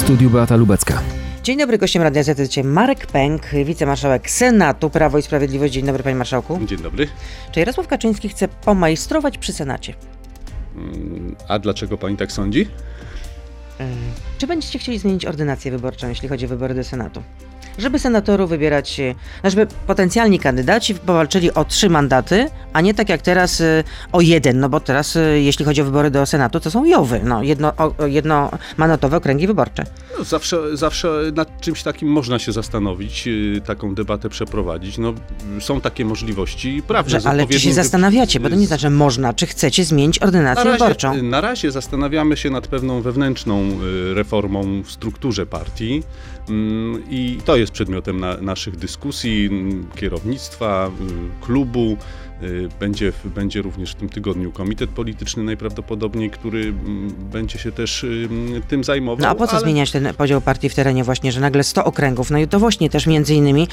studiu Beata Lubecka. Dzień dobry, gościem Radia Z dzisiaj Marek Pęk, wicemarszałek Senatu Prawo i Sprawiedliwość. Dzień dobry, panie marszałku. Dzień dobry. Czy Jarosław Kaczyński chce pomajstrować przy Senacie? Mm, A dlaczego pani tak sądzi? Czy będziecie chcieli zmienić ordynację wyborczą, jeśli chodzi o wybory do Senatu? Żeby senatorów wybierać, e, żeby potencjalni kandydaci powalczyli o trzy mandaty, a nie tak jak teraz e, o jeden, no bo teraz e, jeśli chodzi o wybory do Senatu, to są jowy, no jedno, jednomandatowe okręgi wyborcze. No, zawsze, zawsze nad czymś takim można się zastanowić, taką debatę przeprowadzić. No, są takie możliwości prawne. Z ale czy się zastanawiacie, bo to nie znaczy, że można, czy chcecie zmienić na ordynację razie, wyborczą? na razie zastanawiamy się nad pewną wewnętrzną reformą w strukturze partii i to jest przedmiotem na, naszych dyskusji, mm, kierownictwa, y, klubu. Y, Będzie, będzie również w tym tygodniu komitet polityczny najprawdopodobniej, który mm, będzie się też y, mm, tym zajmował. No a po co ale- zmieniać ten podział partii w terenie właśnie, że nagle 100 okręgów? No i to właśnie też między innymi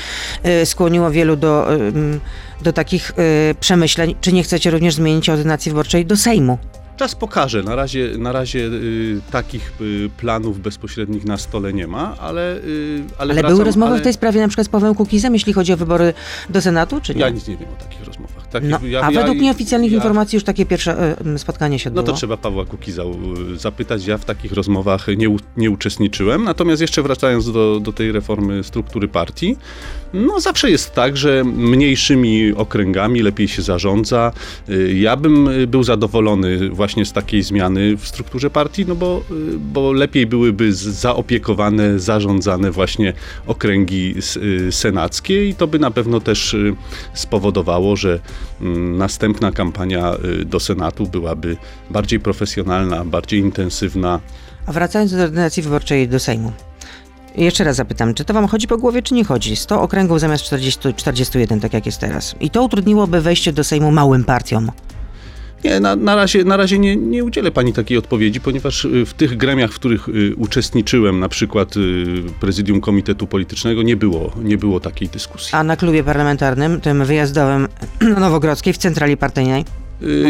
y, skłoniło wielu do, mm, do takich przemyśleń, czy nie chcecie również zmienić ordynacji wyborczej do Sejmu? Czas pokaże. Na razie, na razie y, takich y, planów bezpośrednich na stole nie ma, ale. Y, ale Ale wracam, były rozmowy ale w tej sprawie na przykład z Pawłem Kukizem, jeśli chodzi o wybory do Senatu, czy nie? Ja nic nie wiem o takich rozmowach. Takich, no, ja, a ja- według nieoficjalnych ja- informacji już takie pierwsze y, spotkanie się No odbyło. to trzeba Pawła Kukiza zapytać. Ja w takich rozmowach nie, nie uczestniczyłem. Natomiast jeszcze wracając do, do tej reformy struktury partii, no zawsze jest tak, że mniejszymi okręgami lepiej się zarządza. Y, Ja bym y, był zadowolony właśnie z takiej zmiany w strukturze partii, no bo, y, bo lepiej byłyby zaopiekowane, zarządzane właśnie okręgi senackie i to by na pewno też spowodowało, że mm, następna kampania do Senatu byłaby bardziej profesjonalna, bardziej intensywna. A wracając do ordynacji wyborczej do Sejmu. Jeszcze raz zapytam, czy to wam chodzi po głowie, czy nie chodzi? 100 okręgów zamiast 40, 41, tak jak jest teraz. I to utrudniłoby wejście do Sejmu małym partiom. Nie, na, na razie, na razie nie, nie udzielę pani takiej odpowiedzi, ponieważ y, w tych gremiach, w których y, uczestniczyłem, na przykład y, prezydium Komitetu Politycznego, nie było, nie było takiej dyskusji. A na klubie parlamentarnym, tym wyjazdowym na Nowogrodzkiej, w centrali partyjnej,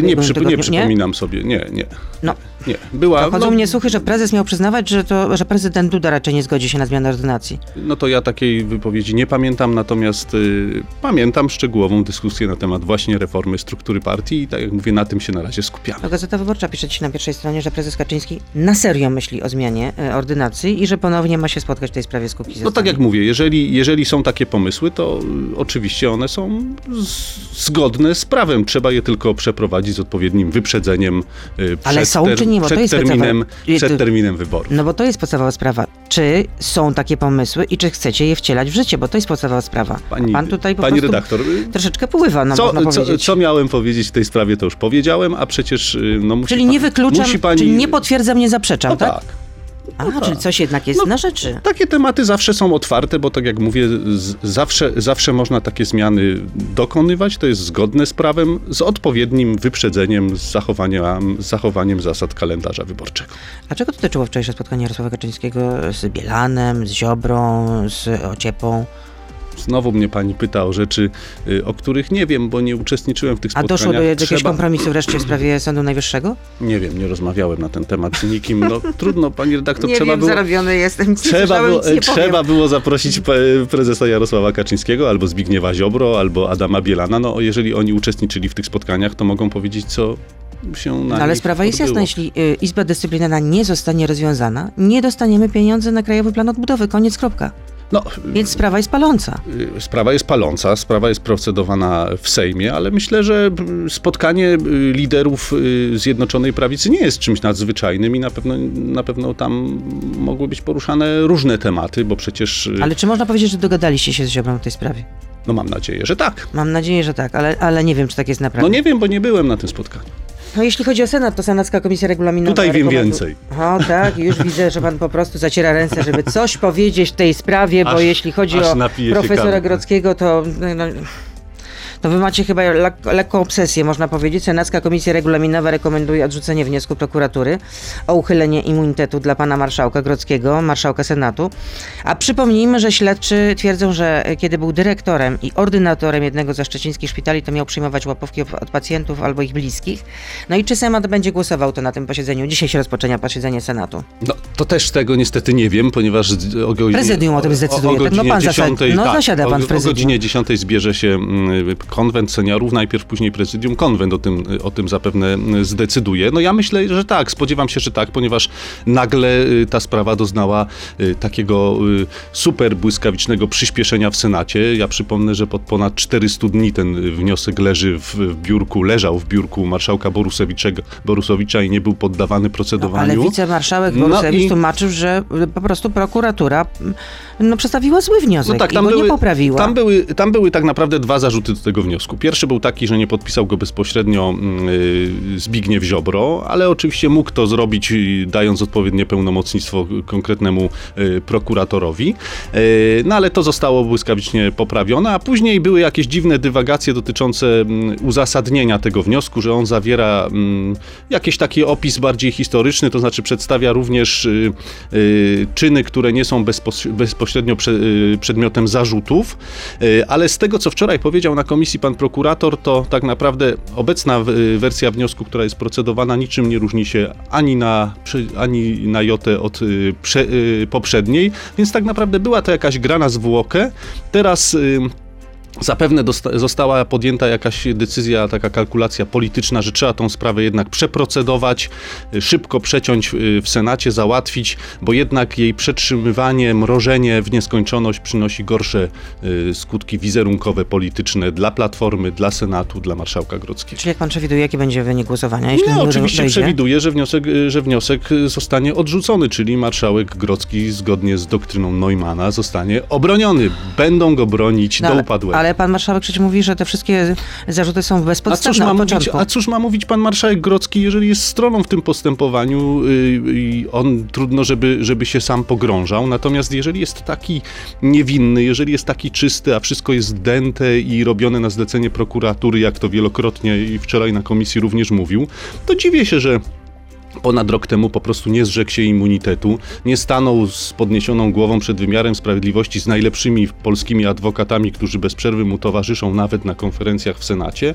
nie, przy, nie nie? przypominam sobie, nie, nie. No. Nie, była. to chodzą no, mnie słuchy, że prezes miał przyznawać, że, to, że prezydent Duda raczej nie zgodzi się na zmianę ordynacji. No to ja takiej wypowiedzi nie pamiętam, natomiast y, pamiętam szczegółową dyskusję na temat właśnie reformy struktury partii i tak jak mówię, na tym się na razie skupiamy. No, Gazeta Wyborcza pisze ci na pierwszej stronie, że prezes Kaczyński na serio myśli o zmianie e, ordynacji i że ponownie ma się spotkać w tej sprawie z Kukizem. No tak jak mówię, jeżeli, jeżeli są takie pomysły, to y, oczywiście one są z, zgodne z prawem. Trzeba je tylko przeprowadzić z odpowiednim wyprzedzeniem y, Ale są czy nie? Bo to przed, jest terminem, podstawa- przed terminem wyborów. No bo to jest podstawowa sprawa. Czy są takie pomysły i czy chcecie je wcielać w życie? Bo to jest podstawowa sprawa. Pani, Pan tutaj po pani redaktor, y, troszeczkę pływa, no co, co, co miałem powiedzieć w tej sprawie, to już powiedziałem, a przecież y, no, musi Czyli pan- nie wykluczam, musi pani, czyli nie potwierdzam, nie zaprzeczam, no tak? tak. A, no czyli coś jednak jest No, na rzeczy. Takie tematy zawsze są otwarte, bo tak jak mówię, z, zawsze, zawsze można takie zmiany dokonywać. To jest zgodne z prawem, z odpowiednim wyprzedzeniem, z zachowaniem, z zachowaniem zasad kalendarza wyborczego. A czego dotyczyło wczorajsze spotkanie Jarosława Kaczyńskiego z Bielanem, z Ziobrą, z Ociepą? Znowu mnie pani pyta o rzeczy, y, o których nie wiem, bo nie uczestniczyłem w tych A spotkaniach. doszło do jakiegoś Trzeba- kompromisu wreszcie w sprawie Sądu Najwyższego? Nie wiem, nie rozmawiałem na ten temat z nikim. No trudno, pani redaktor, nie trzeba wiem, było... zarobiony jestem, Trzeba było, trzeba było zaprosić prezesa Jarosława Kaczyńskiego, albo Zbigniewa Ziobro, albo Adama Bielana. No, jeżeli oni uczestniczyli w tych spotkaniach, to mogą powiedzieć, co się No, ale sprawa jest odbyło. jasna, jeśli y, Izba Dyscyplinarna nie zostanie rozwiązana, nie dostaniemy pieniędzy na Krajowy Plan Odbudowy, koniec, kropka. No, Więc sprawa jest paląca. y, sprawa jest paląca, sprawa jest procedowana w Sejmie, ale myślę, że y, spotkanie y, liderów Zjednoczonej Prawicy nie jest czymś nadzwyczajnym i na pewno, na pewno tam mogły być poruszane różne tematy, bo przecież, Ale czy można powiedzieć, że dogadaliście się z Ziobrą w tej sprawie? no mam nadzieję, że tak. Mam nadzieję, że tak, ale, ale nie wiem, czy tak jest naprawdę. No nie wiem, bo nie byłem na tym spotkaniu. No jeśli chodzi o Senat, to Senacka Komisja Regulaminowa... Tutaj wiem więcej. O tak, już widzę, że pan po prostu zaciera ręce, żeby coś powiedzieć w tej sprawie, bo Aż- jeśli chodzi o profesora. Grodzkiego, to... No, To wy macie chyba lek lekką obsesję, można powiedzieć. Senacka Komisja Regulaminowa rekomenduje odrzucenie wniosku prokuratury o uchylenie immunitetu dla pana marszałka Grodzkiego, marszałka Senatu. A przypomnijmy, że śledczy twierdzą, że kiedy był dyrektorem i ordynatorem jednego ze szczecińskich szpitali, to miał przyjmować łapówki od pacjentów albo ich bliskich. No i czy Senat będzie głosował to na tym posiedzeniu? Dzisiaj się rozpoczęcia posiedzenie Senatu. No, to też tego niestety nie wiem, ponieważ o godzinie, Prezydium o tym zdecyduje. O, o no godzinie pan 10, zasad... no, tak, zasiada pan w o, o prezydium. godzinie 10 zbierze się mm, konwent seniorów, najpierw później prezydium, konwent o tym, o tym zapewne mm, zdecyduje. No ja myślę, że tak, spodziewam się, że tak, ponieważ nagle y, ta sprawa doznała y, takiego y, super błyskawicznego przyspieszenia w Senacie. Ja przypomnę, że pod ponad 400 dni ten wniosek leży w, w biurku, leżał w biurku marszałka Borusowicza i nie był poddawany No, procedowaniu. ale wicemarszałek No Borusewicz i- tłumaczył, że po prostu prokuratura no, przedstawiła zły wniosek No tak, i tam go były, nie poprawiła. Tam były, tam były tak naprawdę dwa zarzuty do tego wniosku. Pierwszy był taki, że nie podpisał go bezpośrednio mm, y, Zbigniew Ziobro, ale oczywiście mógł to zrobić y, dając odpowiednie pełnomocnictwo konkretnemu y, prokuratorowi. No ale to zostało błyskawicznie poprawione, a później były jakieś dziwne dywagacje dotyczące mm, uzasadnienia tego wniosku, że on zawiera mm, jakiś taki opis bardziej historyczny, to znaczy przedstawia również czyny, które nie są bezpośrednio prze, przedmiotem zarzutów, ale z tego, co wczoraj powiedział na komisji pan prokurator, to tak naprawdę obecna y, wersja wniosku, która jest procedowana, niczym nie różni się ani na, ani na jotę od y, prze, y, poprzedniej, więc tak naprawdę była to jakaś gra na zwłokę. Teraz... Zapewne została podjęta jakaś decyzja, taka kalkulacja polityczna, że trzeba tą sprawę jednak przeprocedować, y, szybko przeciąć y, w Senacie, załatwić, bo jednak jej przetrzymywanie, mrożenie w nieskończoność przynosi gorsze y, skutki wizerunkowe, polityczne dla Platformy, dla Senatu, dla marszałka Grodzkiego. Czyli jak pan przewiduje, jaki będzie wynik głosowania? Jeśli No, oczywiście dojdzie? przewiduję, że wniosek, że wniosek zostanie odrzucony, czyli marszałek Grodzki zgodnie z doktryną Neumana zostanie obroniony. Będą go bronić No, do upadłego. Ale pan marszałek przecież mówi, że te wszystkie zarzuty są A cóż, bezpodstawne ma mówić, a cóż ma mówić pan marszałek Grodzki, jeżeli jest stroną w tym postępowaniu yy, i on trudno, żeby, żeby się sam pogrążał. Natomiast jeżeli jest taki niewinny, jeżeli jest taki czysty, a wszystko jest dęte i robione na zlecenie prokuratury, jak to wielokrotnie i wczoraj na komisji również mówił, to dziwię się, że ponad rok temu po prostu nie zrzekł się immunitetu, nie stanął z podniesioną głową przed wymiarem sprawiedliwości z najlepszymi polskimi adwokatami, którzy bez przerwy mu towarzyszą nawet na konferencjach w Senacie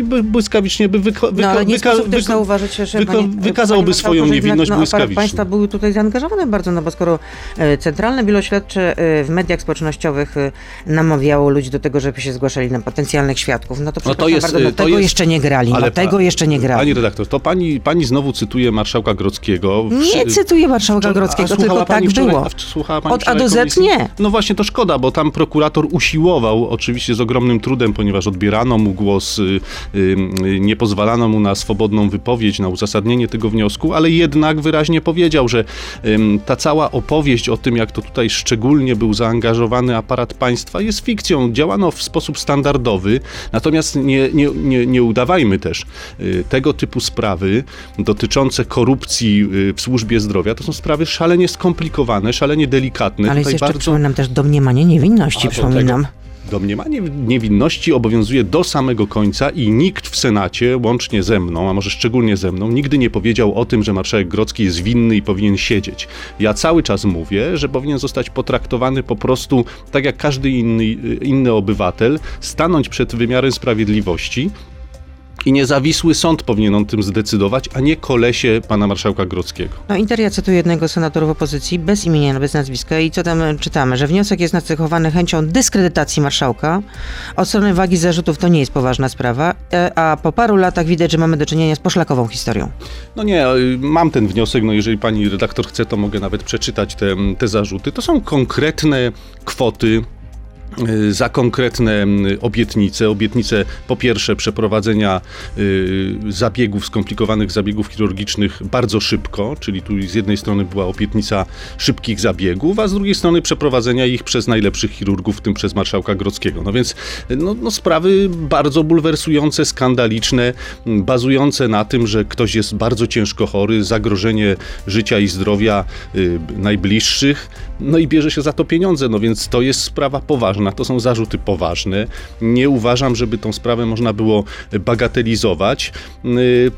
i by, błyskawicznie by wyko- No ale nie wyka- sposób też zauważyć, że wyko- panie, wykazałby panie swoją marszałku, niewinność no, błyskawicznie. państwa były tutaj zaangażowane bardzo, no bo skoro e, Centralne Biuro Śledcze e, w mediach społecznościowych e, namawiało ludzi do tego, żeby się zgłaszali na potencjalnych świadków, no to No to jest, bardzo, no to tego jest- jeszcze nie grali, no ale tego pa- jeszcze nie grali. Pani redaktor, to pani, pani znowu cytuje marszałka Grodzkiego. Nie cytuję marszałka Wczoraj- Grodzkiego, tylko tak wczoraj- było. słuchała pani Od A do Z komisji? nie. No właśnie to szkoda, bo tam prokurator usiłował, oczywiście z ogromnym trudem, ponieważ odbierano mu głos, y, nie pozwalano mu na swobodną wypowiedź, na uzasadnienie tego wniosku, ale jednak wyraźnie powiedział, że ta cała opowieść o tym, jak to tutaj szczególnie był zaangażowany aparat państwa, jest fikcją. Działano w sposób standardowy, natomiast nie, nie, nie, nie udawajmy też y, tego typu sprawy dotyczące korupcji y, w służbie zdrowia. To są sprawy szalenie skomplikowane, szalenie delikatne. Ale jest jeszcze, bardzo przypominam, też domniemanie niewinności, A, przypominam. Domniemanie niewinności obowiązuje do samego końca i nikt w Senacie, łącznie ze mną, a może szczególnie ze mną, nigdy nie powiedział o tym, że marszałek Grodzki jest winny i powinien siedzieć. Ja cały czas mówię, że powinien zostać potraktowany po prostu tak jak każdy inny, inny obywatel, stanąć przed wymiarem sprawiedliwości. I niezawisły sąd powinien o tym zdecydować, a nie kolesie pana marszałka Grodzkiego. No Interia cytuje jednego z senatorów opozycji, bez imienia, bez nazwiska i co tam e, czytamy, że wniosek jest nacechowany chęcią dyskredytacji marszałka. Od strony wagi zarzutów to nie jest poważna sprawa, e, a po paru latach widać, że mamy do czynienia z poszlakową historią. No nie, y, mam ten wniosek, no jeżeli pani redaktor chce, to mogę nawet przeczytać te, te zarzuty. To są konkretne kwoty za konkretne y, obietnice. Obietnice po pierwsze przeprowadzenia y, zabiegów, skomplikowanych zabiegów chirurgicznych bardzo szybko, czyli tu z jednej strony była obietnica szybkich zabiegów, a z drugiej strony przeprowadzenia ich przez najlepszych chirurgów, w tym przez marszałka Grodzkiego. No więc y, no, no sprawy bardzo bulwersujące, skandaliczne, m, bazujące na tym, że ktoś jest bardzo ciężko chory, zagrożenie życia i zdrowia y, najbliższych, no i bierze się za to pieniądze, no więc to jest sprawa poważna. To są zarzuty poważne. Nie uważam, żeby tą sprawę można było bagatelizować. Y,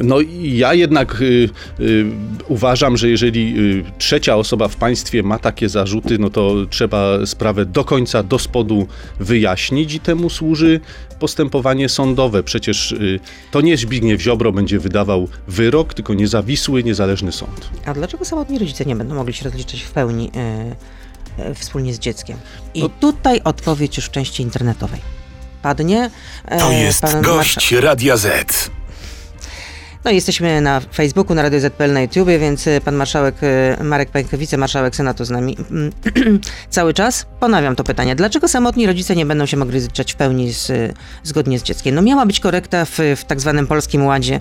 no ja jednak y, y, uważam, że jeżeli y, trzecia osoba w państwie ma takie zarzuty, no to trzeba sprawę do końca, do spodu wyjaśnić i temu służy postępowanie sądowe. Przecież y, to nie Zbigniew Ziobro będzie wydawał wyrok, tylko niezawisły, niezależny sąd. A dlaczego samotni rodzice nie będą mogli się rozliczyć w pełni y, wspólnie z dzieckiem? I No- tutaj odpowiedź już w części internetowej. Padnie. To e, jest pan gość Radia Z. No i jesteśmy na Facebooku, na Radio ZPL, na YouTubie, więc y, pan marszałek Marek Pęk, wicemarszałek Senatu z nami mm, cały czas. Ponawiam to pytanie. Dlaczego samotni rodzice nie będą się mogli rozliczać w pełni z, zgodnie z dzieckiem? No miała być korekta w, w tak zwanym Polskim Ładzie.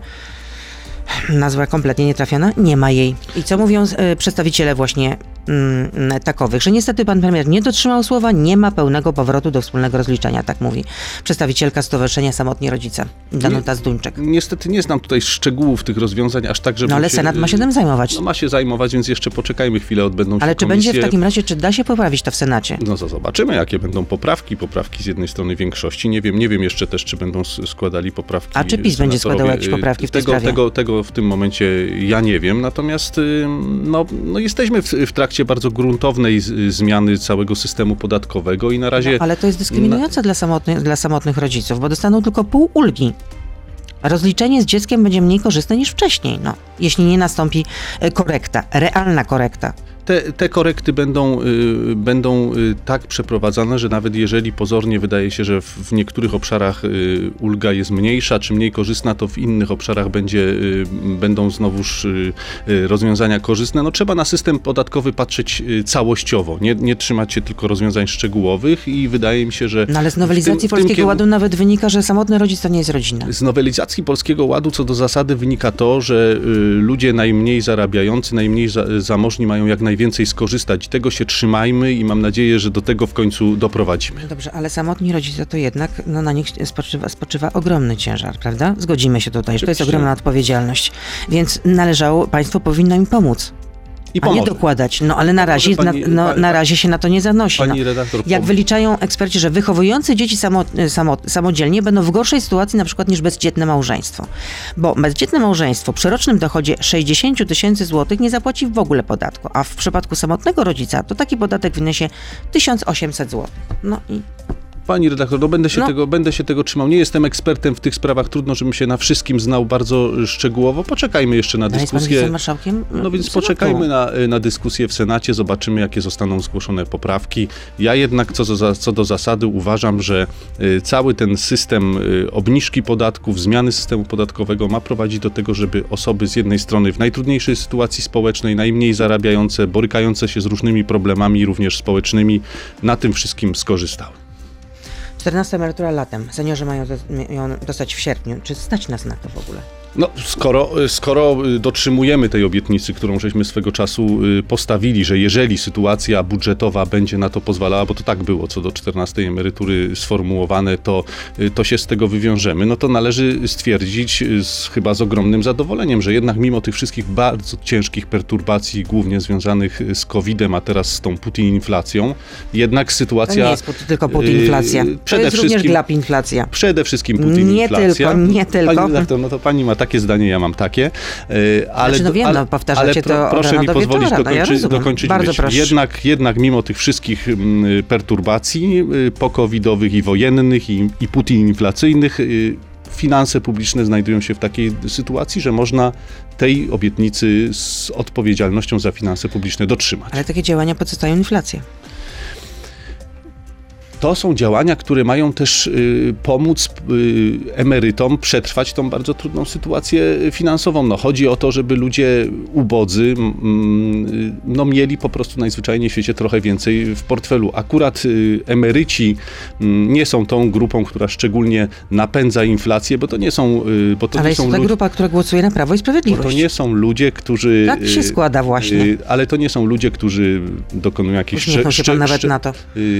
Nazwa kompletnie nietrafiona, nie ma jej. I co mówią przedstawiciele właśnie mm, takowych, że niestety pan premier nie dotrzymał słowa, nie ma pełnego powrotu do wspólnego rozliczenia, tak mówi przedstawicielka Stowarzyszenia Samotni Rodzice, Danuta Zduńczek. Niestety nie znam tutaj szczegółów tych rozwiązań, aż tak, żeby No ale się, Senat ma się tym zajmować. No ma się zajmować, więc jeszcze poczekajmy chwilę, odbędą się Ale czy komisje. będzie w takim razie, czy da się poprawić to w Senacie? No to zobaczymy, jakie będą poprawki. Poprawki z jednej strony większości. Nie wiem, nie wiem jeszcze też, czy będą składali poprawki. A czy PiS będzie składał jakieś poprawki w tej tego, sprawie? tego, tego w tym momencie ja nie wiem. Natomiast no, no jesteśmy w, w trakcie bardzo gruntownej zmiany całego systemu podatkowego i na razie. Ale to jest dyskryminujące dla, samotnych, dla samotnych rodziców, bo dostaną tylko pół ulgi. Rozliczenie z dzieckiem będzie mniej korzystne niż wcześniej, no, jeśli nie nastąpi e, korekta, realna korekta. Te, te korekty będą, y, będą y, tak przeprowadzane, że nawet jeżeli pozornie wydaje się, że w, niektórych obszarach y, ulga jest mniejsza czy mniej korzystna, to w innych obszarach będzie, będą znowuż rozwiązania korzystne. No, trzeba na system podatkowy patrzeć całościowo, nie, nie trzymać się tylko rozwiązań szczegółowych i wydaje mi się, że. No ale z tym- nowelizacji tym Polskiego kierun- Ładu nawet wynika, że samotny rodzic to nie jest rodzina. z nowelizacji Polskiego Ładu co do zasady wynika to, że ludzie najmniej zarabiający, najmniej za, zamożni mają jak najwięcej skorzystać. Tego się trzymajmy i mam nadzieję, że do tego w końcu doprowadzimy. Dobrze, ale samotni rodzice to jednak no, na nich spoczywa, spoczywa ogromny ciężar, prawda? Zgodzimy się tutaj, że to jest ogromna odpowiedzialność. Więc należało, państwo powinno im pomóc, I a nie dokładać. No ale na razie, pani- na, no, pani- na razie się na to nie zanosi. No. Pani redaktor, Jak wyliczają eksperci, że wychowujący dzieci samo, samo, samodzielnie będą w gorszej sytuacji na przykład niż bezdzietne małżeństwo. Bo bezdzietne małżeństwo przy rocznym dochodzie 60 tysięcy złotych nie zapłaci w ogóle podatku, a w przypadku samotnego rodzica to taki podatek wyniesie 1800 złotych. No i Pani redaktor, no będę się, No. Tego, będę się tego trzymał. Nie jestem ekspertem w tych sprawach, trudno, żebym się na wszystkim znał bardzo szczegółowo. Poczekajmy jeszcze na pan dyskusję. wicemarszałkiem? No więc Senatu. poczekajmy na, na dyskusję w Senacie, zobaczymy, jakie zostaną zgłoszone poprawki. Ja jednak co do, co do zasady uważam, że y, cały ten system y, obniżki podatków, zmiany systemu podatkowego ma prowadzić do tego, żeby osoby z jednej strony w najtrudniejszej sytuacji społecznej, najmniej zarabiające, borykające się z różnymi problemami, również społecznymi, na tym wszystkim skorzystały. 14 emerytura latem. Seniorzy mają, do, mają dostać w sierpniu. Czy stać nas na to w ogóle? No, skoro, skoro y, dotrzymujemy tej obietnicy, którą żeśmy swego czasu y, postawili, że jeżeli sytuacja budżetowa będzie na to pozwalała, bo to tak było co do 14 emerytury sformułowane, to, y, to się z tego wywiążemy, no to należy stwierdzić z, chyba z ogromnym zadowoleniem, że jednak mimo tych wszystkich bardzo ciężkich perturbacji, głównie związanych z COVID-em, a teraz z tą Putin-inflacją, jednak To sytuacja... nie jest tylko putinflacja. Yy, To przede jest również wszystkim- glapinflacja. Przede wszystkim Nie Putin-inflacja. tylko, nie tylko. Pani redaktor, no to pani ma takie zdanie, ja mam takie. e, Ale, Znaczy, no wiem, ale, no, powtarzacie ale to od proszę mi pozwolić wieczora, no ja dokończyć, rozumiem. dokończyć Bardzo proszę. Jednak, jednak mimo tych wszystkich mm, perturbacji y, pokowidowych i wojennych i, i putin-inflacyjnych y, finanse publiczne znajdują się w takiej sytuacji, że można tej obietnicy z odpowiedzialnością za finanse publiczne dotrzymać. Ale takie działania podsycają inflację. To są działania, które mają też y, pomóc y, emerytom przetrwać tą bardzo trudną sytuację finansową. No, chodzi o to, żeby ludzie ubodzy mm, y, no, mieli po prostu najzwyczajniej w świecie trochę więcej w portfelu. Akurat y, emeryci nie są tą grupą, która szczególnie napędza inflację, bo to nie są, bo to Ale nie jest są to grupa, która głosuje na Prawo i bo Sprawiedliwość. to nie są ludzie, którzy... Tak się składa właśnie. Ale to nie są ludzie, którzy dokonują jakichś... Uśmiechnął się szcze- pan nawet na to.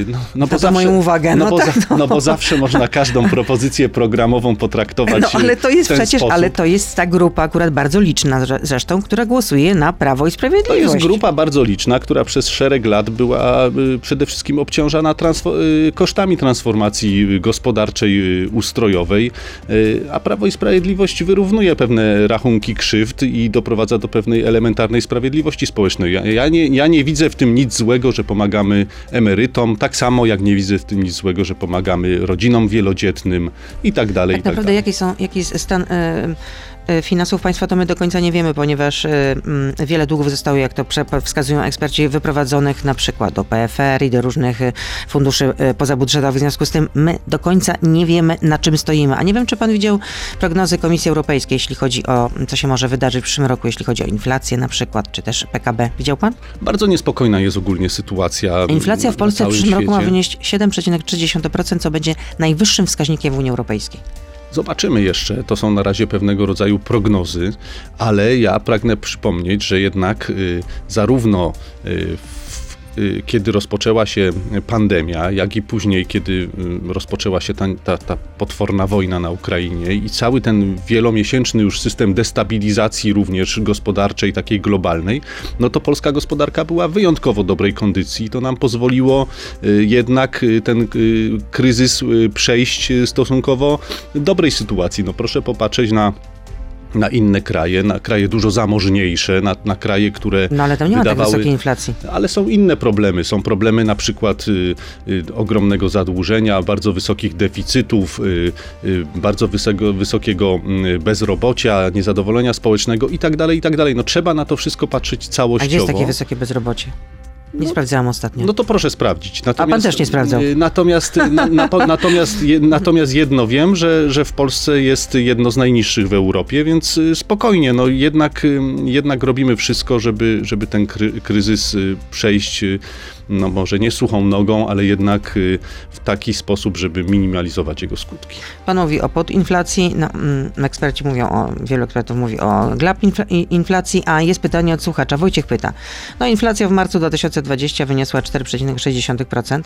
No, no bo Za to moje uwagę. No, No, bo, tak, za, no bo zawsze można każdą propozycję programową potraktować No ale to jest przecież, sposób. ale to jest ta grupa akurat bardzo liczna zre- zresztą, która głosuje na Prawo i To Sprawiedliwość. jest grupa bardzo liczna, która przez szereg lat była y, przede wszystkim obciążana transfo- y, kosztami transformacji gospodarczej, y, ustrojowej, y, a Prawo i Sprawiedliwość wyrównuje pewne rachunki krzywd i doprowadza do pewnej elementarnej sprawiedliwości społecznej. Ja, ja, nie, ja nie widzę w tym nic złego, że pomagamy emerytom, tak samo jak nie widzę w tym nic złego, że pomagamy rodzinom wielodzietnym i tak dalej. Tak i tak naprawdę dalej. jaki, są, jaki jest stan finansów państwa, to my do końca nie wiemy, ponieważ e, mm, wiele długów zostało, jak to wskazują eksperci, wyprowadzonych na przykład do PFR i do różnych e, funduszy pozabudżetowych. W związku z tym my do końca nie wiemy, na czym stoimy. A nie wiem, czy pan widział prognozy Komisji Europejskiej, jeśli chodzi o co się może wydarzyć w przyszłym roku, jeśli chodzi o inflację na przykład, czy też PKB. Widział pan? Bardzo niespokojna jest ogólnie sytuacja. Inflacja w Polsce w przyszłym roku ma świecie. wynieść 7,3%, co będzie najwyższym wskaźnikiem w Unii Europejskiej. Zobaczymy jeszcze. To są na razie pewnego rodzaju prognozy, ale ja pragnę przypomnieć, że jednak y, zarówno y, kiedy rozpoczęła się pandemia, jak i później, kiedy y, rozpoczęła się ta, ta, ta potworna wojna na Ukrainie i cały ten wielomiesięczny już system destabilizacji również gospodarczej, takiej globalnej, no to polska gospodarka była w wyjątkowo dobrej kondycji. To nam pozwoliło y, jednak y, ten y, kryzys y, przejść y, stosunkowo dobrej sytuacji. No proszę popatrzeć na na inne kraje, na kraje dużo zamożniejsze, na, na kraje, które No ale tam nie ma tak wydawały... wysokiej inflacji. Ale są inne problemy. Są problemy na przykład y, y, ogromnego zadłużenia, bardzo wysokich deficytów, y, y, bardzo wysoko, wysokiego y, bezrobocia, niezadowolenia społecznego i tak dalej, i tak dalej. No trzeba na to wszystko patrzeć A całościowo. gdzie jest takie wysokie bezrobocie? Nie sprawdzałam ostatnio. No to proszę sprawdzić. pan też nie sprawdzał. y, Natomiast, na, na, natomiast, je, natomiast jedno wiem, że, że w Polsce jest jedno z najniższych w Europie, więc y, spokojnie, no jednak, y, jednak robimy wszystko, żeby, żeby ten kry, kryzys y, przejść, y, no może nie suchą nogą, ale jednak y, w taki sposób, żeby minimalizować jego skutki. Pan mówi o podinflacji, no, mm, eksperci mówią o, wielu ekspertów mówi o glap inflacji, a jest pytanie od słuchacza. Wojciech pyta. No inflacja w marcu 2020 wyniosła 4,6%.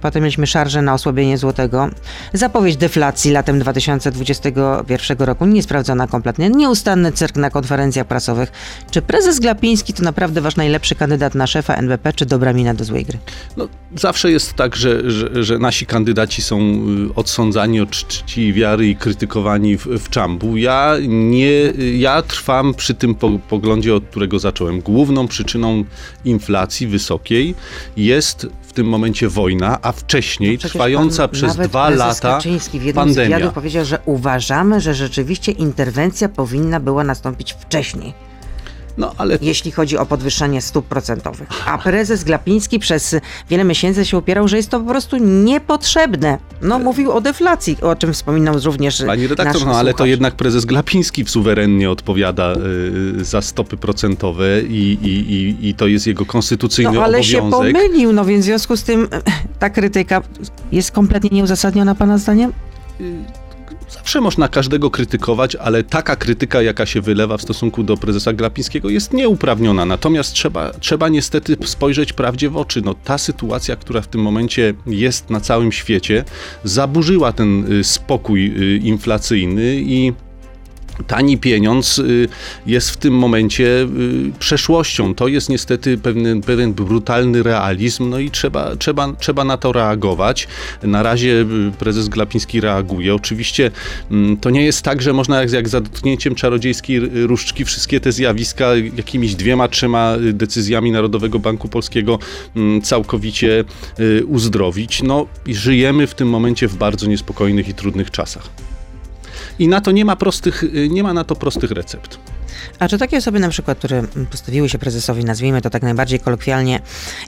Potem mieliśmy szarże na osłabienie złotego. Zapowiedź deflacji latem 2021 roku niesprawdzona kompletnie. Nieustanny cyrk na konferencjach prasowych. Czy prezes Glapiński to naprawdę wasz najlepszy kandydat na szefa NBP, czy dobra mina do złej gry? No, zawsze jest tak, że, że, że nasi kandydaci są y, odsądzani od czci wiary i krytykowani w, w czambu. Ja nie, ja trwam przy tym po, poglądzie, od którego zacząłem. Główną przyczyną inflacji wysokiej jest w tym momencie wojna, a wcześniej No trwająca pan- przez dwa lata w jednym z pandemia. wywiadów powiedział, że uważamy, że rzeczywiście interwencja powinna była nastąpić wcześniej, No ale jeśli chodzi o podwyższenie stóp procentowych. A prezes Glapiński przez wiele miesięcy się upierał, że jest to po prostu niepotrzebne. No mówił o deflacji, o czym wspominał również Pani redaktor, no ale to słuchacz. jednak prezes Glapiński suwerennie odpowiada y, za stopy procentowe i, i, i, i to jest jego konstytucyjny No ale się obowiązek. pomylił, no więc w związku z tym ta krytyka jest kompletnie nieuzasadniona pana zdaniem? Zawsze można każdego krytykować, ale taka krytyka, jaka się wylewa w stosunku do prezesa Glapińskiego, jest nieuprawniona. Natomiast trzeba, trzeba niestety spojrzeć prawdzie w oczy. No, ta sytuacja, która w tym momencie jest na całym świecie, zaburzyła ten y, spokój y, inflacyjny i tani pieniądz y, jest w tym momencie y, przeszłością. To jest niestety pewien, pewien brutalny realizm, no i trzeba, trzeba, trzeba na to reagować. Na razie y, prezes Glapiński reaguje. Oczywiście mm, to nie jest tak, że można jak, jak za dotknięciem czarodziejskiej różdżki wszystkie te zjawiska jakimiś dwiema, trzema decyzjami Narodowego Banku Polskiego mm, całkowicie uzdrowić. No żyjemy w tym momencie w bardzo niespokojnych i trudnych czasach. I na to nie ma prostych, y, nie ma na to prostych recept. A czy takie osoby na przykład, które postawiły się prezesowi, nazwijmy to tak najbardziej kolokwialnie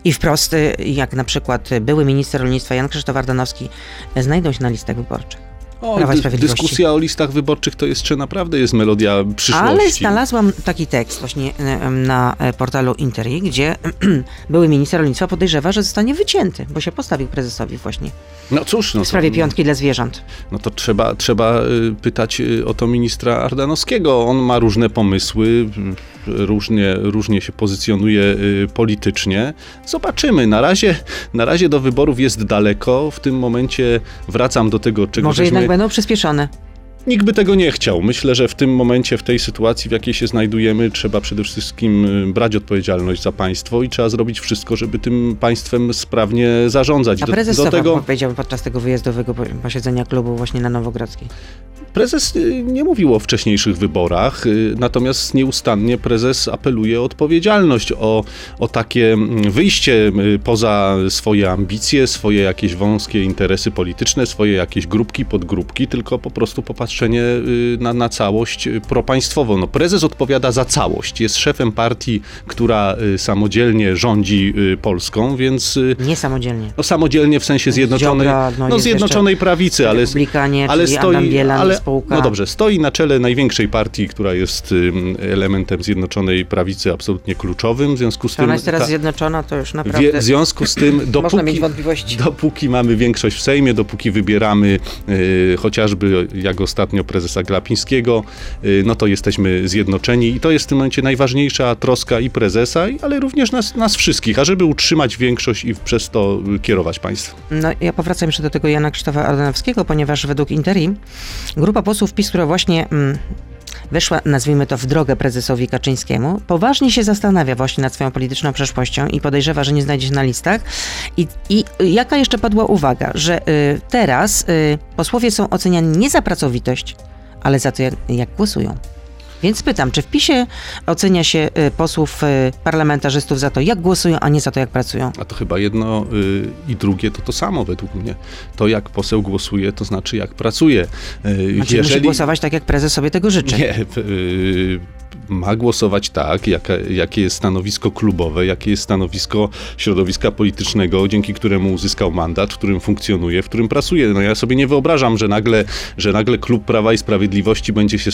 i wprost, y, jak na przykład były minister rolnictwa Jan Krzysztof Ardanowski, znajdą się na listach wyborczych? O, dy- dyskusja o listach wyborczych to jeszcze naprawdę jest melodia przyszłości. Ale znalazłam taki tekst właśnie e, na e, portalu Interi, gdzie były minister rolnictwa podejrzewa, że zostanie wycięty, bo się postawił prezesowi właśnie No cóż, no w sprawie to, piątki dla zwierząt. no to trzeba, trzeba y, pytać o to ministra Ardanowskiego. On ma różne pomysły, różnie, różnie się pozycjonuje politycznie. Zobaczymy. Na razie, na razie do wyborów jest daleko. W tym momencie wracam do tego, czego Może żeśmy... będą przyspieszone. Nikt by tego nie chciał. Myślę, że w tym momencie, w tej sytuacji, w jakiej się znajdujemy, trzeba przede wszystkim y, brać odpowiedzialność za państwo i trzeba zrobić wszystko, żeby tym państwem sprawnie zarządzać. A Do- prezes do co tego powiedział podczas tego wyjazdowego po- posiedzenia klubu właśnie na Nowogrodzkiej? prezes y, nie mówił o wcześniejszych wyborach, y, natomiast nieustannie prezes apeluje o odpowiedzialność, o, o takie mm, wyjście poza swoje ambicje, swoje jakieś wąskie interesy polityczne, swoje jakieś grupki, podgrupki, tylko po prostu popatrzenie y, na, na całość y, propaństwową. No, prezes odpowiada za całość. Jest szefem partii, która y, samodzielnie rządzi Polską, więc y, Niesamodzielnie. no, samodzielnie w sensie zjednoczonej, Ziobra, no no, zjednoczonej prawicy, ale, Republikanie, ale Adam stoi, Bielan, ale, spółka. no dobrze, stoi na czele największej partii, która jest elementem Zjednoczonej Prawicy absolutnie kluczowym, w związku z tym... ona jest teraz ta- zjednoczona, to już wie, naprawdę w związku z tym, można dopóki, mieć wątpliwości. dopóki mamy większość w Sejmie, dopóki wybieramy chociażby jak ostatnio prezesa Glapińskiego, y, no to jesteśmy zjednoczeni i to jest w tym momencie najważniejsza troska i prezesa, ale również nas, nas wszystkich, ażeby utrzymać większość i przez to kierować państwem. No, ja powracam jeszcze do tego Jana Krzysztofa Ardanowskiego, ponieważ według Interi grupa posłów PiS, która właśnie mm, weszła, nazwijmy to, w drogę prezesowi Kaczyńskiemu, poważnie się zastanawia właśnie nad swoją polityczną przeszłością i podejrzewa, że nie znajdzie się na listach. I, i jaka jeszcze padła uwaga, że y, teraz y, posłowie są oceniani nie za pracowitość, ale za to, jak, jak głosują. Więc pytam, czy w PiSie ocenia się y, posłów, y, parlamentarzystów za to, jak głosują, a nie za to, jak pracują? A to chyba jedno y, i drugie to to samo według mnie. To jak poseł głosuje, to znaczy jak pracuje. Znaczy musi głosować tak, jak prezes sobie tego życzy. Nie, ma głosować tak, jaka, jakie jest stanowisko klubowe, jakie jest stanowisko środowiska politycznego, dzięki któremu uzyskał mandat, w którym funkcjonuje, w którym pracuje. No ja sobie nie wyobrażam, że nagle, że nagle klub Prawa i Sprawiedliwości będzie się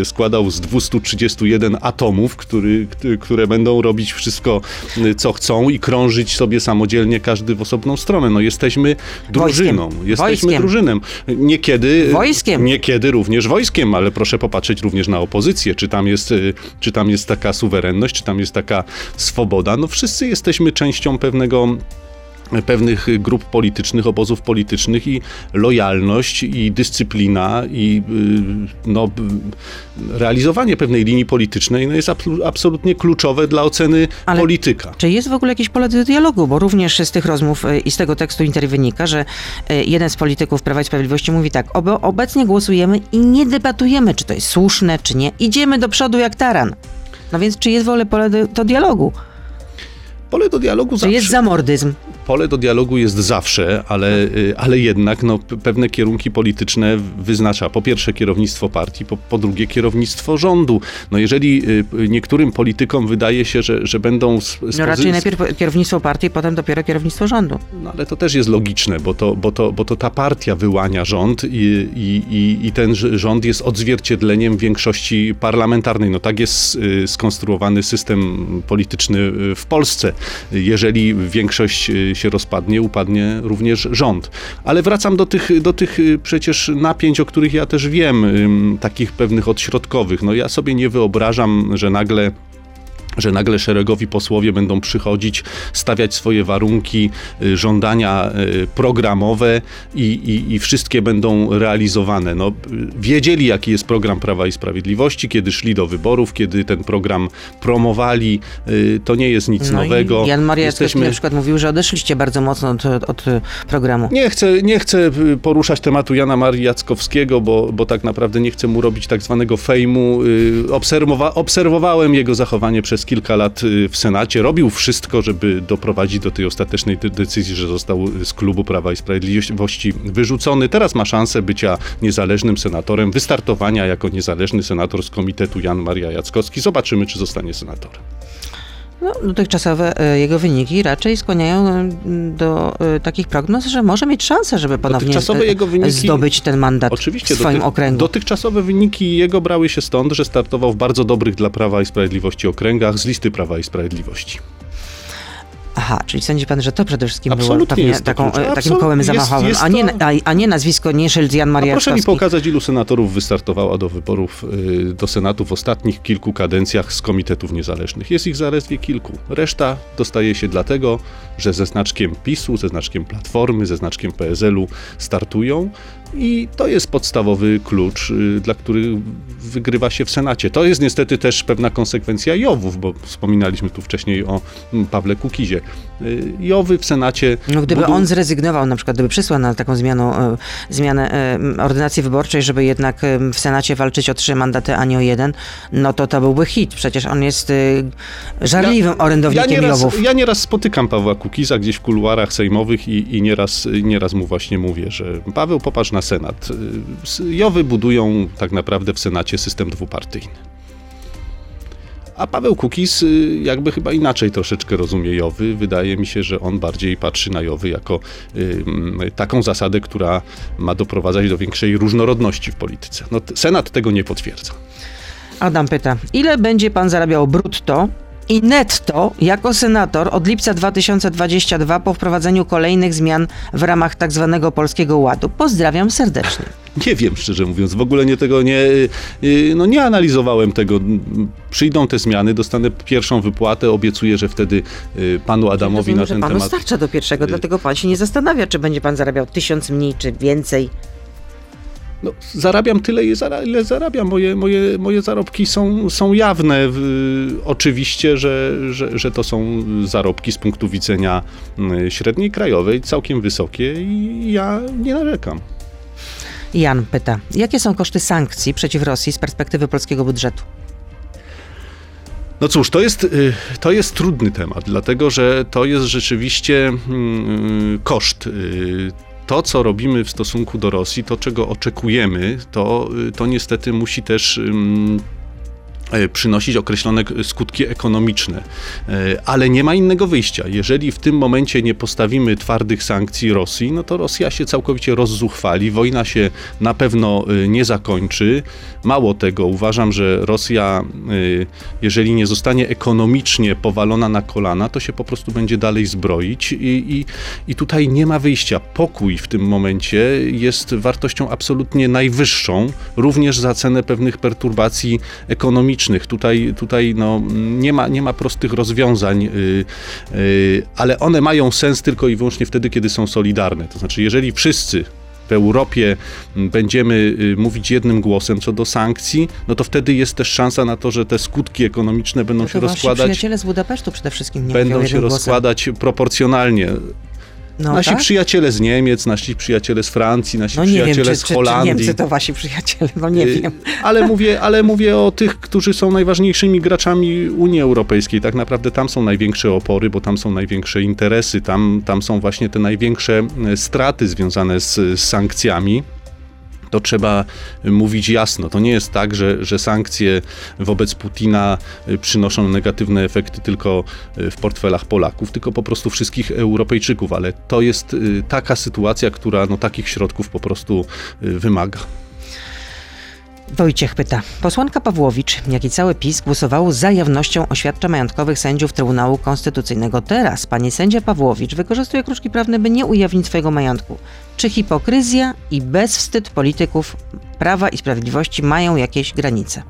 y, składał z 231 atomów, który, które będą robić wszystko, y, co chcą i krążyć sobie samodzielnie każdy w osobną stronę. No jesteśmy drużyną. Jesteśmy Wojskiem. drużynem. Niekiedy... Wojskiem. Niekiedy również wojskiem, ale proszę popatrzeć również na opozycję, czy tam jest, y, czy tam jest taka suwerenność, czy tam jest taka swoboda. No wszyscy jesteśmy częścią pewnego pewnych grup politycznych, obozów politycznych i lojalność i dyscyplina i y, no, b- realizowanie pewnej linii politycznej no, jest absolutnie kluczowe dla oceny Ale- polityka. Czy jest w ogóle jakieś pole do dialogu? Bo również z tych rozmów e, i z tego tekstu Interi wynika, że jeden z polityków Prawa i Sprawiedliwości mówi tak, obecnie głosujemy i nie debatujemy, czy to jest słuszne, czy nie. Idziemy do przodu jak taran. No więc czy jest w ogóle pole do, do dialogu? Pole do dialogu zawsze. jest zamordyzm? Pole do dialogu jest zawsze, ale, y, ale jednak no, pewne kierunki polityczne wyznacza po pierwsze kierownictwo partii, po, po drugie kierownictwo rządu. No jeżeli y, niektórym politykom wydaje się, że, że będą... Z, z No raczej najpierw kierownictwo partii, potem dopiero kierownictwo rządu. No ale to też jest logiczne, bo to, bo to, bo to ta partia wyłania rząd i, i, i, i ten rząd jest odzwierciedleniem większości parlamentarnej. No tak jest y, skonstruowany system polityczny w Polsce. Jeżeli większość y, się rozpadnie, upadnie również rząd. Ale wracam do tych, do tych y, przecież napięć, o których ja też wiem, takich pewnych odśrodkowych. No ja sobie nie wyobrażam, że nagle że nagle szeregowi posłowie będą przychodzić, stawiać swoje warunki, y, żądania y, programowe i, i, i wszystkie będą realizowane. No, y, wiedzieli, jaki jest program Prawa i Sprawiedliwości, kiedy szli do wyborów, kiedy ten program promowali. To nie jest nic No nowego. Jan Maria Jesteśmy... Na przykład mówił, że odeszliście bardzo mocno od, od programu. Nie chcę, nie chcę poruszać tematu Jana Marii Jackowskiego, bo, bo tak naprawdę nie chcę mu robić tak zwanego fejmu. Obserwowa obserwowałem jego zachowanie przez kilka lat y, w Senacie. Robił wszystko, żeby doprowadzić do tej ostatecznej de- decyzji, że został z klubu Prawa i Sprawiedliwości wyrzucony. Teraz ma szansę bycia niezależnym senatorem, wystartowania jako niezależny senator z komitetu Jan Maria Jackowski. Zobaczymy, czy zostanie senatorem. No, dotychczasowe e, jego wyniki raczej skłaniają e, do e, takich prognoz, że może mieć szansę, żeby ponownie wyniki- zdobyć ten mandat Oczywiście w swoim doty- okręgu. dotychczasowe wyniki jego brały się stąd, że startował w bardzo dobrych dla Prawa i Sprawiedliwości okręgach z listy Prawa i Sprawiedliwości. Aha, czyli sądzi pan, że to przede wszystkim było pewnie jest to taką, klucz. e, takim Absolut- kołem jest- zamachowym, jest a, nie, to- a, a nie nazwisko, nie szyld Jan Maria proszę mi pokazać, ilu senatorów wystartowało do wyborów y, do Senatu w ostatnich kilku kadencjach z komitetów niezależnych. Jest ich zaledwie kilku. Reszta dostaje się dlatego, że ze znaczkiem PiSu, ze znaczkiem Platformy, ze znaczkiem PSL-u startują i to jest podstawowy klucz, y, dla który wygrywa się w Senacie. To jest niestety też pewna konsekwencja Jowów, bo wspominaliśmy tu wcześniej o mm, Pawle Kukizie. Jowy w Senacie... No, gdyby budu- on zrezygnował, na przykład gdyby przysłał na taką zmianą, e, zmianę e, ordynacji wyborczej, żeby jednak e, w Senacie walczyć o trzy mandaty, a nie o jeden, no to to byłby hit. Przecież on jest e, żarliwym orędownikiem ja nieraz, Jowów. ja nieraz spotykam Pawła Kukiza gdzieś w kuluarach sejmowych i, i nieraz, nieraz mu właśnie mówię, że Paweł, popatrz na Senat. Jowy budują tak naprawdę w Senacie system dwupartyjny. A Paweł Kukiz y, jakby chyba inaczej troszeczkę rozumie Jowy. Wydaje mi się, że on bardziej patrzy na Jowy jako y, taką zasadę, która ma doprowadzać do większej różnorodności w polityce. No, Senat tego nie potwierdza. Adam pyta, ile będzie pan zarabiał brutto i netto jako senator od lipca 2022 po wprowadzeniu kolejnych zmian w ramach tak zwanego Polskiego Ładu? Pozdrawiam serdecznie. Nie wiem, szczerze mówiąc, w ogóle nie tego nie, y, no nie analizowałem tego. Przyjdą te zmiany, dostanę pierwszą wypłatę, obiecuję, że wtedy y, panu Adamowi Rozumiem, na że ten panu temat... starcza do pierwszego, dlatego pan się nie zastanawia, czy będzie pan zarabiał tysiąc mniej, czy więcej. No, zarabiam tyle, ile zara- ile zarabiam. Moje, moje, moje zarobki są, są jawne. Oczywiście, że, że, że to są zarobki z punktu widzenia y, średniej krajowej, całkiem wysokie i ja nie narzekam. Jan pyta, jakie są koszty sankcji przeciw Rosji z perspektywy polskiego budżetu? No cóż, to jest, y, to jest trudny temat, dlatego że to jest rzeczywiście mm, koszt. To, co robimy w stosunku do Rosji, to, czego oczekujemy, to, y, to niestety musi też. Przynosić określone skutki ekonomiczne. E, Ale nie ma innego wyjścia. Jeżeli w tym momencie nie postawimy twardych sankcji Rosji, no to Rosja się całkowicie rozzuchwali, wojna się na pewno y, nie zakończy. Mało tego, uważam, że Rosja, jeżeli nie zostanie ekonomicznie powalona na kolana, to się po prostu będzie dalej zbroić i, i, i tutaj nie ma wyjścia. Pokój w tym momencie jest wartością absolutnie najwyższą, również za cenę pewnych perturbacji ekonomicznych. Tutaj, tutaj no, nie, ma, nie ma prostych rozwiązań, y, y, ale one mają sens tylko i wyłącznie wtedy, kiedy są solidarne. To znaczy, jeżeli wszyscy w Europie będziemy y, mówić jednym głosem co do sankcji, no to wtedy jest też szansa na to, że te skutki ekonomiczne będą się rozkładać, przyjaciele z Budapesztu przede wszystkim nie będą się jednym głosem. rozkładać proporcjonalnie. No, nasi tak? przyjaciele z Niemiec, nasi przyjaciele z Francji, nasi No nie wiem, przyjaciele czy, z czy, czy Holandii. Niemcy to wasi przyjaciele, no nie Y, wiem. Ale mówię, ale mówię o tych, którzy są najważniejszymi graczami Unii Europejskiej. Tak naprawdę tam są największe opory, bo tam są największe interesy, tam, tam są właśnie te największe e, straty związane z, z sankcjami. To trzeba mówić jasno. To nie jest tak, że, że sankcje wobec Putina y, przynoszą negatywne efekty tylko y, w portfelach Polaków, tylko po prostu wszystkich Europejczyków, ale to jest y, taka sytuacja, która no, takich środków po prostu wymaga. Wojciech pyta. Posłanka Pawłowicz, jak i cały PiS głosowało za jawnością oświadczeń majątkowych sędziów Trybunału Konstytucyjnego. Teraz pani sędzia Pawłowicz wykorzystuje kruczki prawne, by nie ujawnić swojego majątku. Czy hipokryzja i bezwstyd polityków Prawa i Sprawiedliwości mają jakieś granice?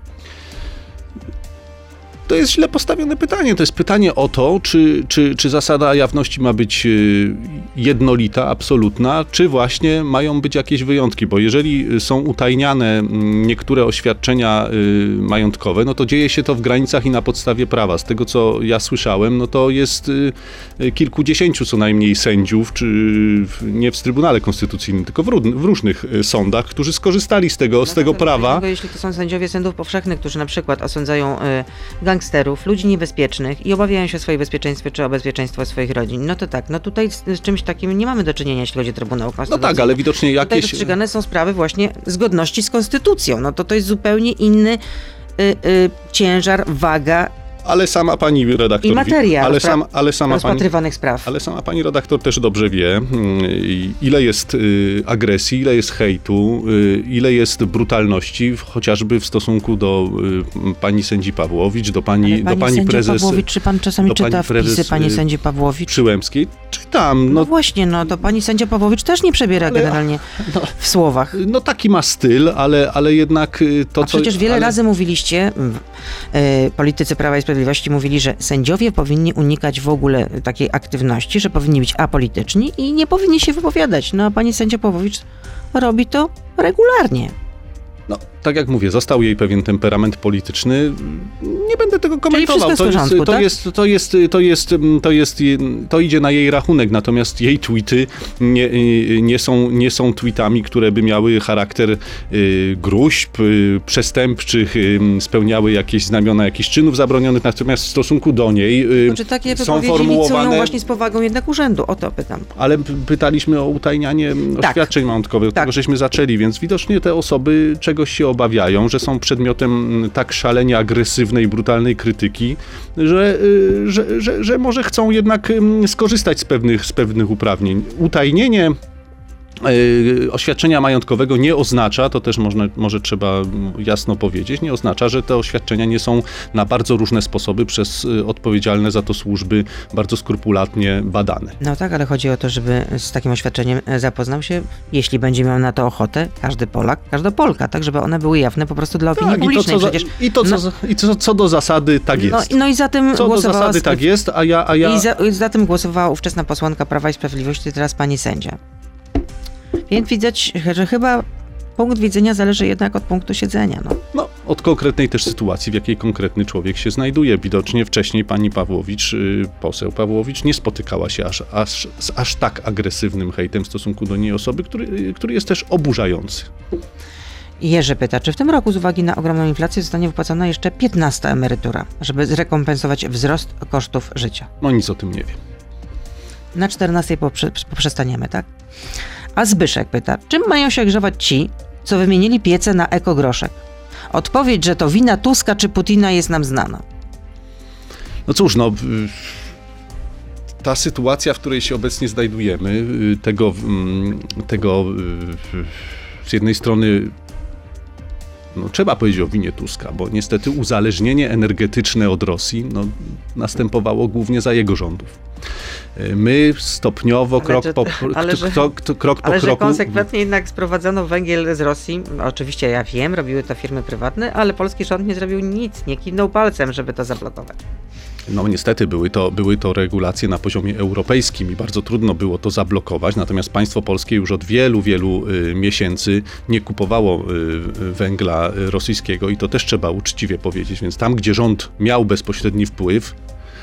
To jest źle postawione pytanie. To jest pytanie o to, czy, czy, czy zasada jawności ma być y, jednolita, absolutna, czy właśnie mają być jakieś wyjątki. Bo jeżeli są utajniane mm, niektóre oświadczenia y, majątkowe, no to dzieje się to w granicach i na podstawie prawa. Z tego, co ja słyszałem, no to jest y, kilkudziesięciu co najmniej sędziów, czy nie w Trybunale Konstytucyjnym, tylko w, w różnych sądach, którzy skorzystali z tego, z tego prawa. Jeśli to są sędziowie sądów powszechnych, którzy na przykład osądzają y, gangsterów, ludzi niebezpiecznych i obawiają się o swoje bezpieczeństwo czy o bezpieczeństwo swoich rodzin, no to tak, no tutaj z, z czymś takim nie mamy do czynienia, jeśli chodzi o Trybunał No Konstytucyjny. tak, ale widocznie Tutaj jakieś... dostrzegane są sprawy właśnie zgodności z konstytucją. No to to jest zupełnie inny y, y, ciężar, waga Ale sama pani redaktor... I materia ale, sam, ale, sama pani, rozpatrywanych spraw. ale sama pani redaktor też dobrze wie, mm, ile jest y, agresji, ile jest hejtu, y, ile jest brutalności, chociażby w stosunku do y, pani sędzi Pawłowicz, do pani, Ale do pani prezes Pawłowicz, czy pan czasami pani czyta prezes, wpisy pani sędzi Pawłowicz? Przyłębskiej. Czytam, No, no, właśnie, no to pani sędzia Pawłowicz też nie przebiera Ale- generalnie no. w słowach. no taki ma styl, ale, ale jednak to, A co... przecież wiele ale... razy mówiliście, e, politycy Prawa i Sprawiedliwości mówili, że sędziowie powinni unikać w ogóle takiej aktywności, że powinni być apolityczni i nie powinni się wypowiadać. No a pani sędzia Pawłowicz robi to regularnie. No, tak jak mówię, został jej pewien temperament polityczny. Nie będę tego komentował. wszystko jest w porządku, to, tak? jest, to, jest, to, jest, to, jest, to idzie na jej rachunek, natomiast jej tweety nie, nie, są, nie są tweetami, które by miały charakter y, gruźb y, przestępczych, y, spełniały jakieś znamiona jakichś czynów zabronionych, natomiast w stosunku do niej y, Znaczy takie są formułowane... właśnie z powagą jednak urzędu. O to pytam. Ale pytaliśmy o utajnianie Tak. oświadczeń majątkowych, Tak. tego żeśmy zaczęli, więc widocznie te osoby czegoś się obawiają, że są przedmiotem mm, tak szalenie agresywnej, brutalnej krytyki, że, y, że, że, że może chcą jednak ym, skorzystać z pewnych, z pewnych uprawnień. Utajnienie oświadczenia majątkowego nie oznacza, to też można, może trzeba jasno powiedzieć, nie oznacza, że te oświadczenia nie są na bardzo różne sposoby przez y, odpowiedzialne za to służby bardzo skrupulatnie badane. No tak, ale chodzi o to, żeby z takim oświadczeniem e, zapoznał się, jeśli będzie miał na to ochotę, każdy Polak, każda Polka, tak, żeby one były jawne po prostu dla opinii Tak, i to, publicznej. co, Przecież i to, co, no- i co, co do zasady, tak No, jest. no i za tym co do głosowała zasady, z- tak jest, a ja... A ja I za, i za tym głosowała ówczesna posłanka Prawa i Sprawiedliwości, teraz pani sędzia. Więc widać, że chyba punkt widzenia zależy jednak od punktu siedzenia. No. no, od konkretnej też sytuacji, w jakiej konkretny człowiek się znajduje. Widocznie wcześniej pani Pawłowicz, y, poseł Pawłowicz, nie spotykała się aż, aż, z aż tak agresywnym hejtem w stosunku do niej osoby, który, który jest też oburzający. Jerzy pyta, czy w tym roku z uwagi na ogromną inflację zostanie wypłacona jeszcze 15 emerytura, żeby zrekompensować wzrost kosztów życia. No nic o tym nie wiem. Na 14 poprze, poprzestaniemy, tak? A Zbyszek pyta, czym mają się grzewać ci, co wymienili piece na ekogroszek? Odpowiedź, że to wina Tuska czy Putina jest nam znana. No cóż, no. Ta sytuacja, w której się obecnie znajdujemy, y, tego, mm, tego y, z jednej strony no, trzeba powiedzieć o winie Tuska, bo niestety uzależnienie energetyczne od Rosji no, następowało głównie za jego rządów. Y, My stopniowo, Ale krok że- po, ale że- krok po Ale że kroku. konsekwentnie jednak sprowadzono węgiel z Rosji. No, Oczywiście ja wiem, robiły to firmy prywatne, ale polski rząd nie zrobił nic, nie kiwnął palcem, żeby to zablokować. No niestety były to, były to regulacje na poziomie europejskim i bardzo trudno było to zablokować, natomiast państwo polskie już od wielu, wielu y, miesięcy nie kupowało y, węgla rosyjskiego i to też trzeba uczciwie powiedzieć, więc tam, gdzie rząd miał bezpośredni wpływ,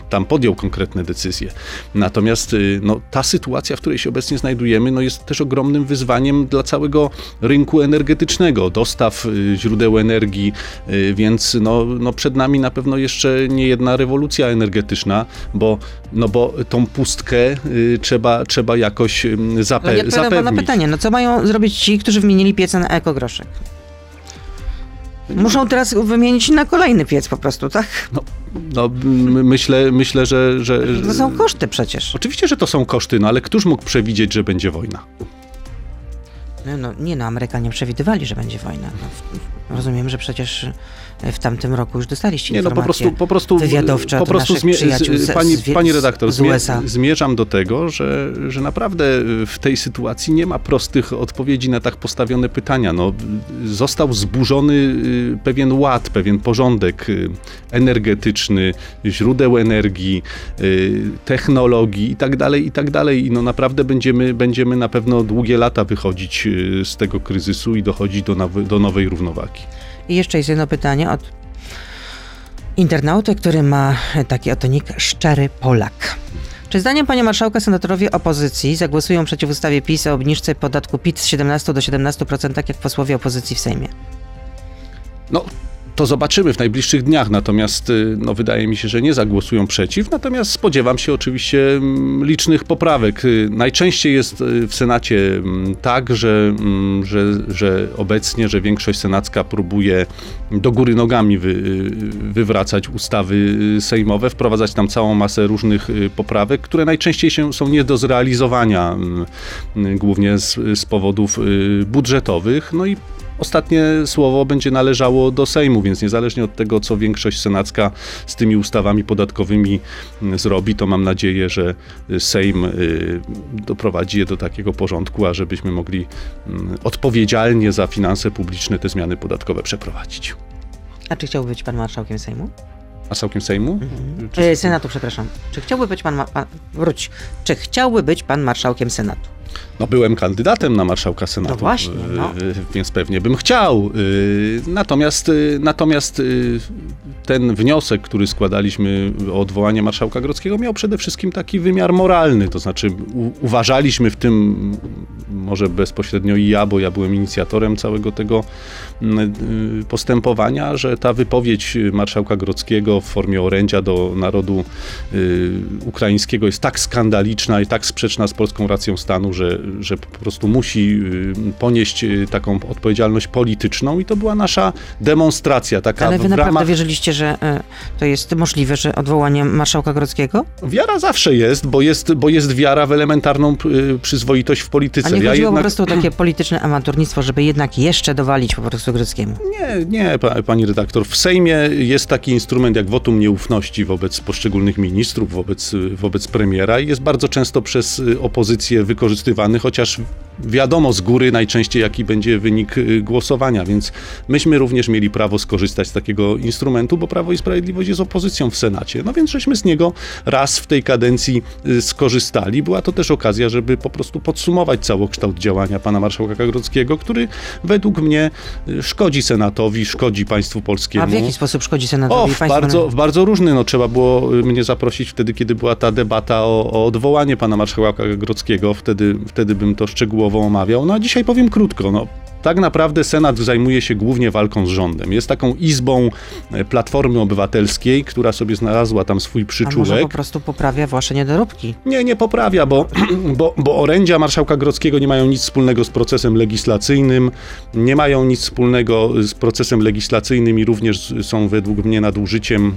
tam podjął konkretne decyzje. Natomiast y, no, ta sytuacja, w której się obecnie znajdujemy, no, jest też ogromnym wyzwaniem dla całego rynku energetycznego, dostaw y, źródeł energii, y, więc no, no, przed nami na pewno jeszcze nie jedna rewolucja energetyczna, bo, no, bo tą pustkę trzeba, trzeba jakoś zape- ja odpowiadam na zapewnić. pytanie, no co mają zrobić ci, którzy wymienili piece na ekogroszek? Muszą teraz wymienić na kolejny piec po prostu, tak? No, m- myślę, myślę, że, że... To są koszty przecież. Oczywiście, że to są koszty, no ale któż mógł przewidzieć, że będzie wojna? No, no, nie no, Amerykanie przewidywali, że będzie wojna. No, rozumiem, że przecież w tamtym roku już dostaliście Nie, no po prostu, po prostu, wywiadowcze po prostu przyjaciół z, pani, z, pani z- redaktor, z zmie- zmierzam do tego, że, że naprawdę w tej sytuacji nie ma prostych odpowiedzi na tak postawione pytania. No, został zburzony y, pewien ład, pewien porządek y, energetyczny, źródeł energii, y, technologii i tak dalej, i tak dalej. I no naprawdę będziemy, będziemy na pewno długie lata wychodzić y, z tego kryzysu i dochodzić do, do nowej równowagi. I jeszcze jest jedno pytanie od internauty, który ma taki oto nick Szczery Polak. Czy zdaniem panie marszałka senatorowie opozycji zagłosują przeciw ustawie PiS o obniżce podatku PIT z 17 do 17%, tak jak posłowie opozycji w Sejmie? No, to zobaczymy w najbliższych dniach, natomiast y, no, wydaje mi się, że nie zagłosują przeciw, natomiast spodziewam się oczywiście mm, licznych poprawek. Y, Najczęściej jest y, w Senacie mm, tak, że, mm, że, że obecnie, że większość senacka próbuje do góry nogami wy, wywracać ustawy sejmowe, wprowadzać tam całą masę różnych poprawek, które najczęściej się, są nie do zrealizowania, głównie z, z powodów budżetowych. No i Ostatnie słowo będzie należało do Sejmu, więc niezależnie od tego, co większość senacka z tymi ustawami podatkowymi mm, zrobi, to mam nadzieję, że y, Sejm y, doprowadzi je do takiego porządku, a żebyśmy mogli mm, odpowiedzialnie za finanse publiczne te zmiany podatkowe przeprowadzić. A czy chciałby być pan marszałkiem Sejmu? Marszałkiem Sejmu? Czy- E, Senatu, przepraszam. Czy chciałby być pan, ma- pan... Wróć. Czy chciałby być pan marszałkiem Senatu? No byłem kandydatem na marszałka Senatu, No właśnie, no. y, więc pewnie bym chciał. y, Natomiast, y, natomiast y, ten wniosek, który składaliśmy o odwołanie marszałka Grodzkiego miał przede wszystkim taki wymiar moralny, to znaczy uważaliśmy w tym, może bezpośrednio i ja, bo ja byłem inicjatorem całego tego y, postępowania, że ta wypowiedź marszałka Grodzkiego w formie orędzia do narodu y, ukraińskiego jest tak skandaliczna i tak sprzeczna z polską racją stanu, że, że po prostu musi y, ponieść y, taką odpowiedzialność polityczną i to była nasza demonstracja. Taka Ale wy naprawdę ramach... wierzyliście, że e, to jest możliwe, że odwołanie marszałka Grodzkiego? Wiara zawsze jest, bo jest, bo jest wiara w elementarną y, przyzwoitość w polityce. A nie Ja chodziło po jednak- prostu o takie polityczne amatornictwo, żeby jednak jeszcze dowalić po prostu Grodzkiemu? Nie, nie, pa, pani redaktor. W Sejmie jest taki instrument jak wotum nieufności wobec poszczególnych ministrów, wobec, wobec premiera i jest bardzo często przez opozycję wykorzystywany, chociaż wiadomo z góry najczęściej jaki będzie wynik y, głosowania, więc myśmy również mieli prawo skorzystać z takiego instrumentu, bo Prawo i Sprawiedliwość jest opozycją w Senacie. No więc żeśmy z niego raz w tej kadencji y, skorzystali. Była to też okazja, żeby po prostu podsumować całokształt działania pana marszałka Grodzkiego, który według mnie y, szkodzi Senatowi, szkodzi państwu polskiemu. A w jaki sposób szkodzi O, Senatowi? w Państwu- bardzo, w bardzo różny. No, trzeba było mnie zaprosić wtedy, kiedy była ta debata o, o odwołanie pana marszałka Grodzkiego. Wtedy, wtedy bym to szczegółowo omawiał. No a dzisiaj powiem krótko. No, tak naprawdę Senat zajmuje się głównie walką z rządem. Jest taką izbą e, Platformy Obywatelskiej, która sobie znalazła tam swój A może przyczółek. po prostu poprawia wasze niedoróbki? Nie, nie poprawia, bo, bo, bo orędzia marszałka Grodzkiego nie mają nic wspólnego z procesem legislacyjnym, nie mają nic wspólnego z procesem legislacyjnym i również są według mnie nadużyciem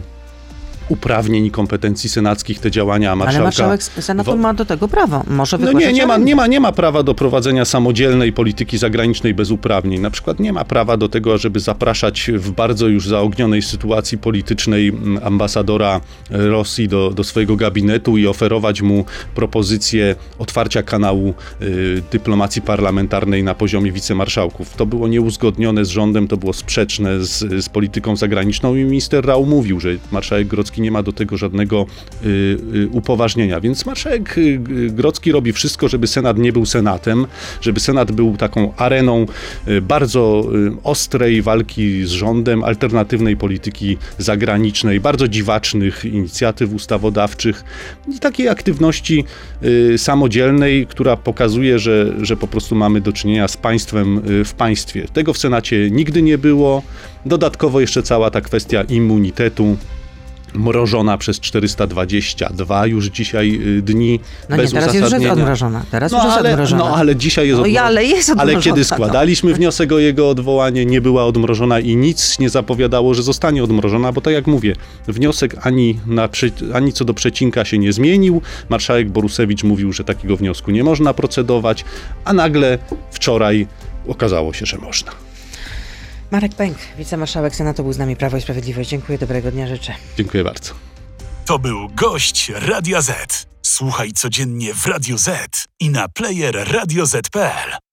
uprawnień i kompetencji senackich te działania marszałka. Ale marszałek Senatu ma do tego prawo. Może no nie, nie ma, nie, ma, nie ma prawa do prowadzenia samodzielnej polityki zagranicznej bez uprawnień. Na przykład nie ma prawa do tego, żeby zapraszać w bardzo już zaognionej sytuacji politycznej mm, ambasadora Rosji do, do swojego gabinetu i oferować mu propozycję otwarcia kanału y, dyplomacji parlamentarnej na poziomie wicemarszałków. To było nieuzgodnione z rządem, to było sprzeczne z, z polityką zagraniczną i minister Rał mówił, że marszałek Grodzki nie ma do tego żadnego y, y, upoważnienia. Więc marszałek y, Grodzki robi wszystko, żeby Senat nie był Senatem, żeby Senat był taką areną bardzo ostrej walki z rządem, alternatywnej polityki zagranicznej, bardzo dziwacznych inicjatyw ustawodawczych i takiej aktywności samodzielnej, która pokazuje, że, że po prostu mamy do czynienia z państwem w państwie. Tego w Senacie nigdy nie było. Dodatkowo jeszcze cała ta kwestia immunitetu mrożona przez 422 już dzisiaj y, dni No nie, bez teraz jest już uzasadnienia. odmrożona. Teraz No już jest ale, odmrożona. no ale dzisiaj jest No odmrożona. ale jest Ale odmrożona, kiedy no. składaliśmy wniosek o jego odwołanie, nie była odmrożona i nic nie zapowiadało, że zostanie odmrożona, bo tak jak mówię, wniosek ani, na, ani co do przecinka się nie zmienił. Marszałek Borusewicz mówił, że takiego wniosku nie można procedować, a nagle wczoraj okazało się, że można. Marek Pęk, wicemarszałek Senatu był z nami Prawo i Sprawiedliwość. Dziękuję, dobrego dnia życzę. Dziękuję bardzo. To był gość Radia Z. Słuchaj codziennie w Radio Z i na player radioz.pl.